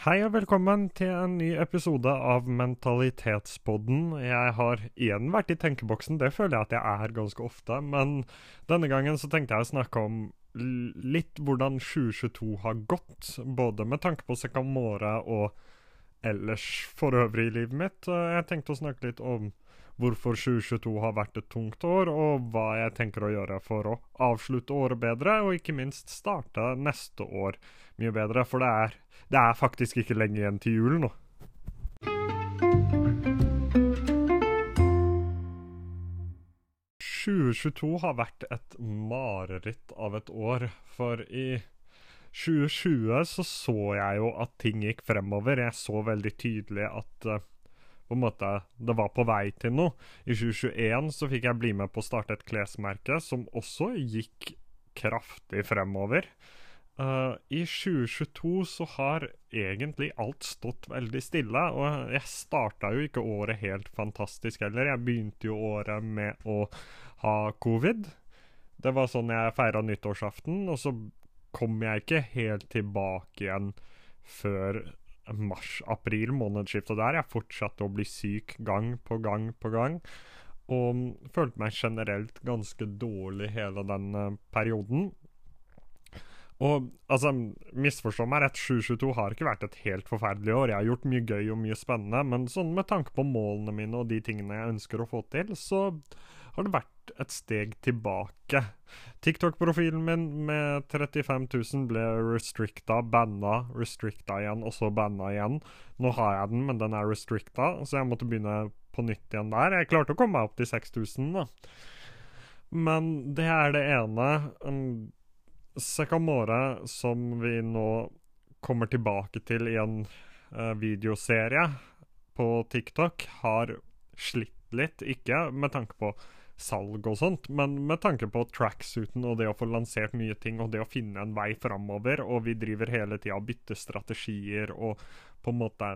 Hei og velkommen til en ny episode av Mentalitetspodden. Jeg har igjen vært i tenkeboksen, det føler jeg at jeg er ganske ofte. Men denne gangen så tenkte jeg å snakke om litt hvordan 2022 har gått. Både med tanke på Secamore og ellers for øvrig i livet mitt. Jeg tenkte å snakke litt om hvorfor 2022 har vært et tungt år, og hva jeg tenker å gjøre for å avslutte året bedre, og ikke minst starte neste år mye bedre. For det er, det er faktisk ikke lenge igjen til jul nå. «2022 har vært et mareritt av et år, for i 2020 så så jeg jo at ting gikk fremover. Jeg så veldig tydelig at uh, på en måte det var på vei til noe. I 2021 så fikk jeg bli med på å starte et klesmerke som også gikk kraftig fremover. Uh, I 2022 så har egentlig alt stått veldig stille, og jeg starta jo ikke året helt fantastisk heller. Jeg begynte jo året med å ha covid. Det var sånn jeg feira nyttårsaften, og så kom jeg ikke helt tilbake igjen før mars-april, månedsskiftet der. Jeg fortsatte å bli syk gang på gang på gang. Og følte meg generelt ganske dårlig hele den uh, perioden. Og altså, misforstå meg rett, 2022 har ikke vært et helt forferdelig år. Jeg har gjort mye gøy og mye spennende, men sånn med tanke på målene mine og de tingene jeg ønsker å få til, så har det vært et steg tilbake. TikTok-profilen min med 35 000 ble restricta, banna, restricta igjen, og så banna igjen. Nå har jeg den, men den er restricta, så jeg måtte begynne på nytt igjen der. Jeg klarte å komme meg opp til 6000, da. Men det er det ene. Sekamore, Secamore, som vi nå kommer tilbake til i en uh, videoserie på TikTok, har slitt litt. Ikke med tanke på salg og sånt, men med tanke på tracksuiten og det å få lansert nye ting og det å finne en vei framover. Og vi driver hele tida og bytter strategier og på en måte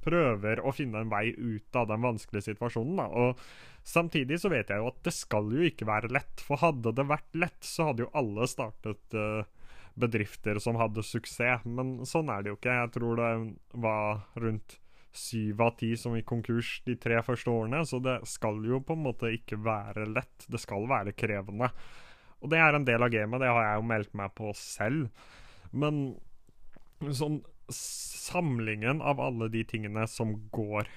prøver å finne en vei ut av den vanskelige situasjonen. Da. Og Samtidig så vet jeg jo at det skal jo ikke være lett, for hadde det vært lett, så hadde jo alle startet uh, bedrifter som hadde suksess, men sånn er det jo ikke. Jeg tror det var rundt syv av ti som gikk konkurs de tre første årene, så det skal jo på en måte ikke være lett. Det skal være krevende. Og det er en del av gamet, det har jeg jo meldt meg på selv. Men sånn samlingen av alle de tingene som går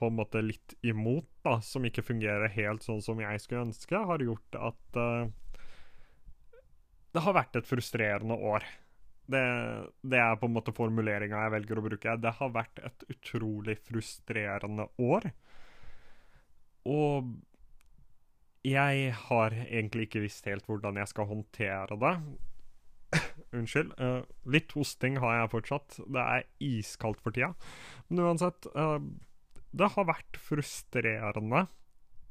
på en måte litt imot, da, som ikke fungerer helt sånn som jeg skulle ønske, har gjort at uh, det har vært et frustrerende år. Det, det er på en måte formuleringa jeg velger å bruke. Det har vært et utrolig frustrerende år. Og jeg har egentlig ikke visst helt hvordan jeg skal håndtere det. Unnskyld. Uh, litt hosting har jeg fortsatt. Det er iskaldt for tida. Men uansett uh, Det har vært frustrerende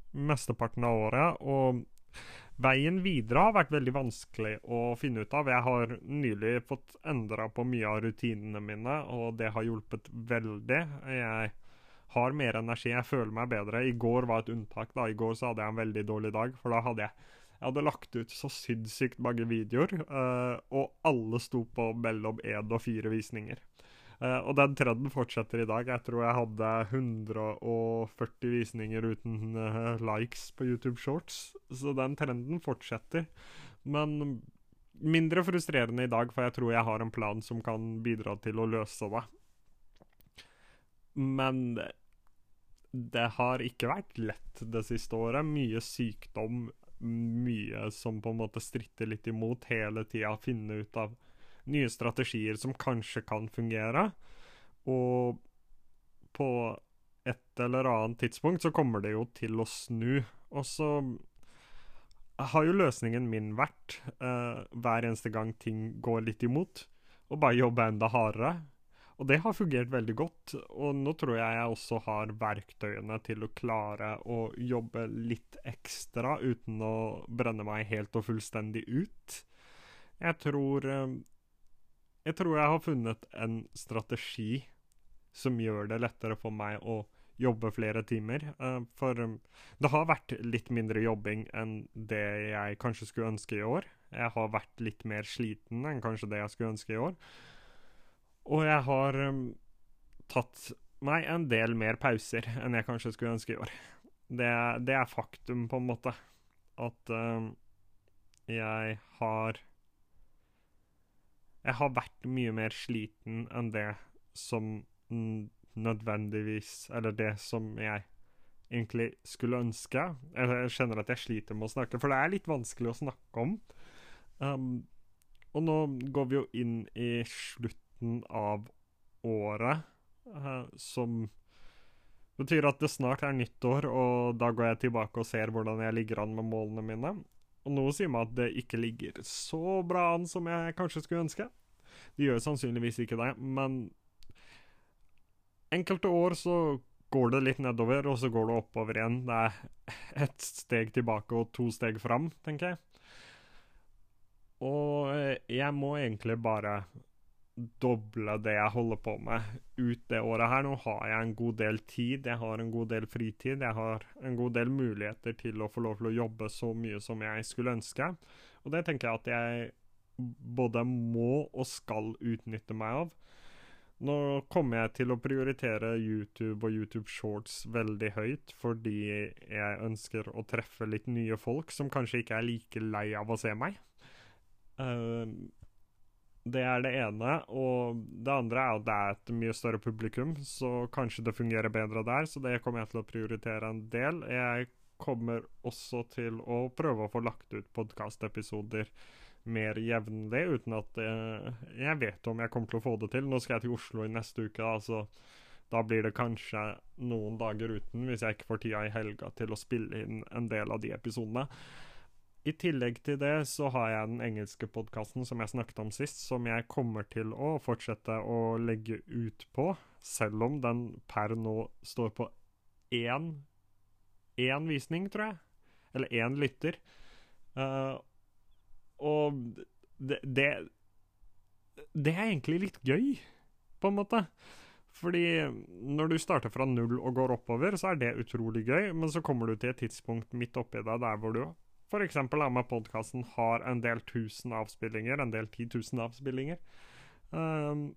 mesteparten av året, og veien videre har vært veldig vanskelig å finne ut av. Jeg har nylig fått endra på mye av rutinene mine, og det har hjulpet veldig. Jeg har mer energi, jeg føler meg bedre. I går var et unntak. da. I går så hadde jeg en veldig dårlig dag, for da hadde jeg jeg hadde lagt ut så sinnssykt mange videoer, uh, og alle sto på mellom én og fire visninger. Uh, og den trenden fortsetter i dag. Jeg tror jeg hadde 140 visninger uten uh, likes på YouTube Shorts, så den trenden fortsetter. Men mindre frustrerende i dag, for jeg tror jeg har en plan som kan bidra til å løse det. Men det har ikke vært lett det siste året. Mye sykdom, mye som på en måte stritter litt imot hele tida. Finne ut av nye strategier som kanskje kan fungere. Og på et eller annet tidspunkt så kommer det jo til å snu. Og så har jo løsningen min vært, uh, hver eneste gang ting går litt imot, å bare jobbe enda hardere. Og det har fungert veldig godt, og nå tror jeg jeg også har verktøyene til å klare å jobbe litt ekstra uten å brenne meg helt og fullstendig ut. Jeg tror eh, Jeg tror jeg har funnet en strategi som gjør det lettere for meg å jobbe flere timer. Eh, for eh, det har vært litt mindre jobbing enn det jeg kanskje skulle ønske i år. Jeg har vært litt mer sliten enn kanskje det jeg skulle ønske i år. Og jeg har um, tatt meg en del mer pauser enn jeg kanskje skulle ønske i år. Det, det er faktum, på en måte. At um, jeg har Jeg har vært mye mer sliten enn det som nødvendigvis Eller det som jeg egentlig skulle ønske. Jeg kjenner at jeg sliter med å snakke, for det er litt vanskelig å snakke om. Um, og nå går vi jo inn i slutten av året, uh, som betyr at det snart er nyttår, og da går jeg tilbake og ser hvordan jeg ligger an med målene mine. Og nå sier meg at det ikke ligger så bra an som jeg kanskje skulle ønske. Det gjør sannsynligvis ikke det, men enkelte år så går det litt nedover, og så går det oppover igjen. Det er ett steg tilbake og to steg fram, tenker jeg. Og jeg må egentlig bare doble det jeg holder på med ut det året her. Nå har jeg en god del tid, jeg har en god del fritid, jeg har en god del muligheter til å få lov til å jobbe så mye som jeg skulle ønske. Og det tenker jeg at jeg både må og skal utnytte meg av. Nå kommer jeg til å prioritere YouTube og YouTube Shorts veldig høyt, fordi jeg ønsker å treffe litt nye folk som kanskje ikke er like lei av å se meg. Uh, det er det ene. Og det andre er at det er et mye større publikum, så kanskje det fungerer bedre der. Så det kommer jeg til å prioritere en del. Jeg kommer også til å prøve å få lagt ut podkastepisoder mer jevnlig, uten at jeg, jeg vet om jeg kommer til å få det til. Nå skal jeg til Oslo i neste uke, altså da blir det kanskje noen dager uten, hvis jeg ikke får tida i helga til å spille inn en del av de episodene. I tillegg til det så har jeg den engelske podkasten som jeg snakket om sist, som jeg kommer til å fortsette å legge ut på, selv om den per nå står på én, én visning, tror jeg. Eller én lytter. Uh, og det, det, det er egentlig litt gøy, på en måte. Fordi når du starter fra null og går oppover, så er det utrolig gøy, men så kommer du til et tidspunkt midt oppi deg der hvor du f.eks. er med podkasten har en del tusen avspillinger, en del titusen avspillinger. Um,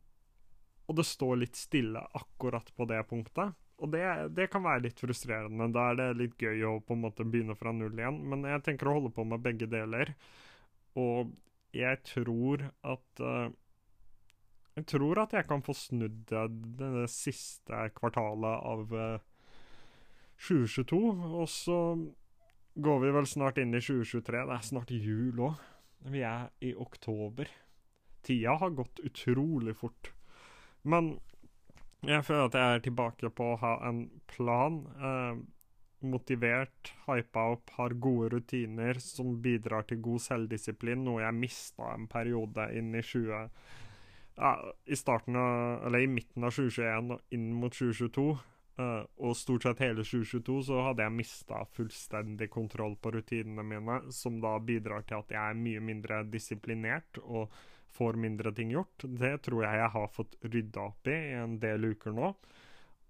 og det står litt stille akkurat på det punktet. Og det, det, kan være litt frustrerende. Da er det litt gøy å på en måte begynne fra null igjen. Men jeg tenker å holde på med begge deler. Og jeg tror at uh, Jeg tror at jeg kan få snudd det, det siste kvartalet av uh, eh, 2022. Og så går vi vel snart inn i 2023. Det er snart jul òg. Vi er i oktober. Tida har gått utrolig fort. Men jeg føler at jeg er tilbake på å ha en plan. Eh, motivert, hypa opp, har gode rutiner som bidrar til god selvdisiplin, noe jeg mista en periode inn i 20... Ja, i starten av, eller i midten av 2021 og inn mot 2022, uh, og stort sett hele 2022, så hadde jeg mista fullstendig kontroll på rutinene mine, som da bidrar til at jeg er mye mindre disiplinert og får mindre ting gjort. Det tror jeg jeg har fått rydda opp i i en del uker nå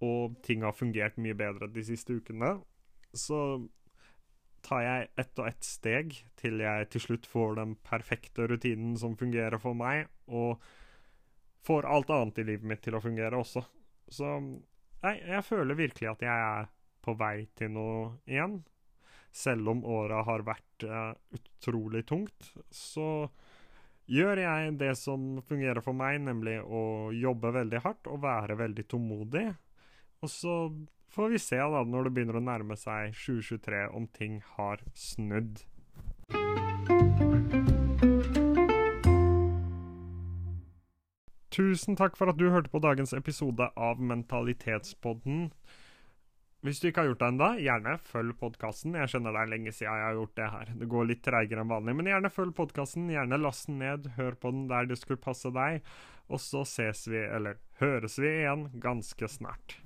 og ting har fungert mye bedre de siste ukene så tar jeg ett og ett steg til jeg til slutt får den perfekte rutinen som fungerer for meg, og får alt annet i livet mitt til å fungere også. Så nei, jeg føler virkelig at jeg er på vei til noe igjen. Selv om året har vært uh, utrolig tungt, så gjør jeg det som fungerer for meg, nemlig å jobbe veldig hardt og være veldig tålmodig. Og så får vi se da, når det begynner å nærme seg 2023, om ting har snudd. Tusen takk for at du hørte på dagens episode av Mentalitetspodden. Hvis du ikke har gjort det ennå, gjerne følg podkasten. Jeg skjønner det er lenge siden jeg har gjort det her. Det går litt treigere enn vanlig, men gjerne følg podkasten. Gjerne last den ned, hør på den der det skulle passe deg. Og så ses vi, eller høres vi igjen, ganske snart.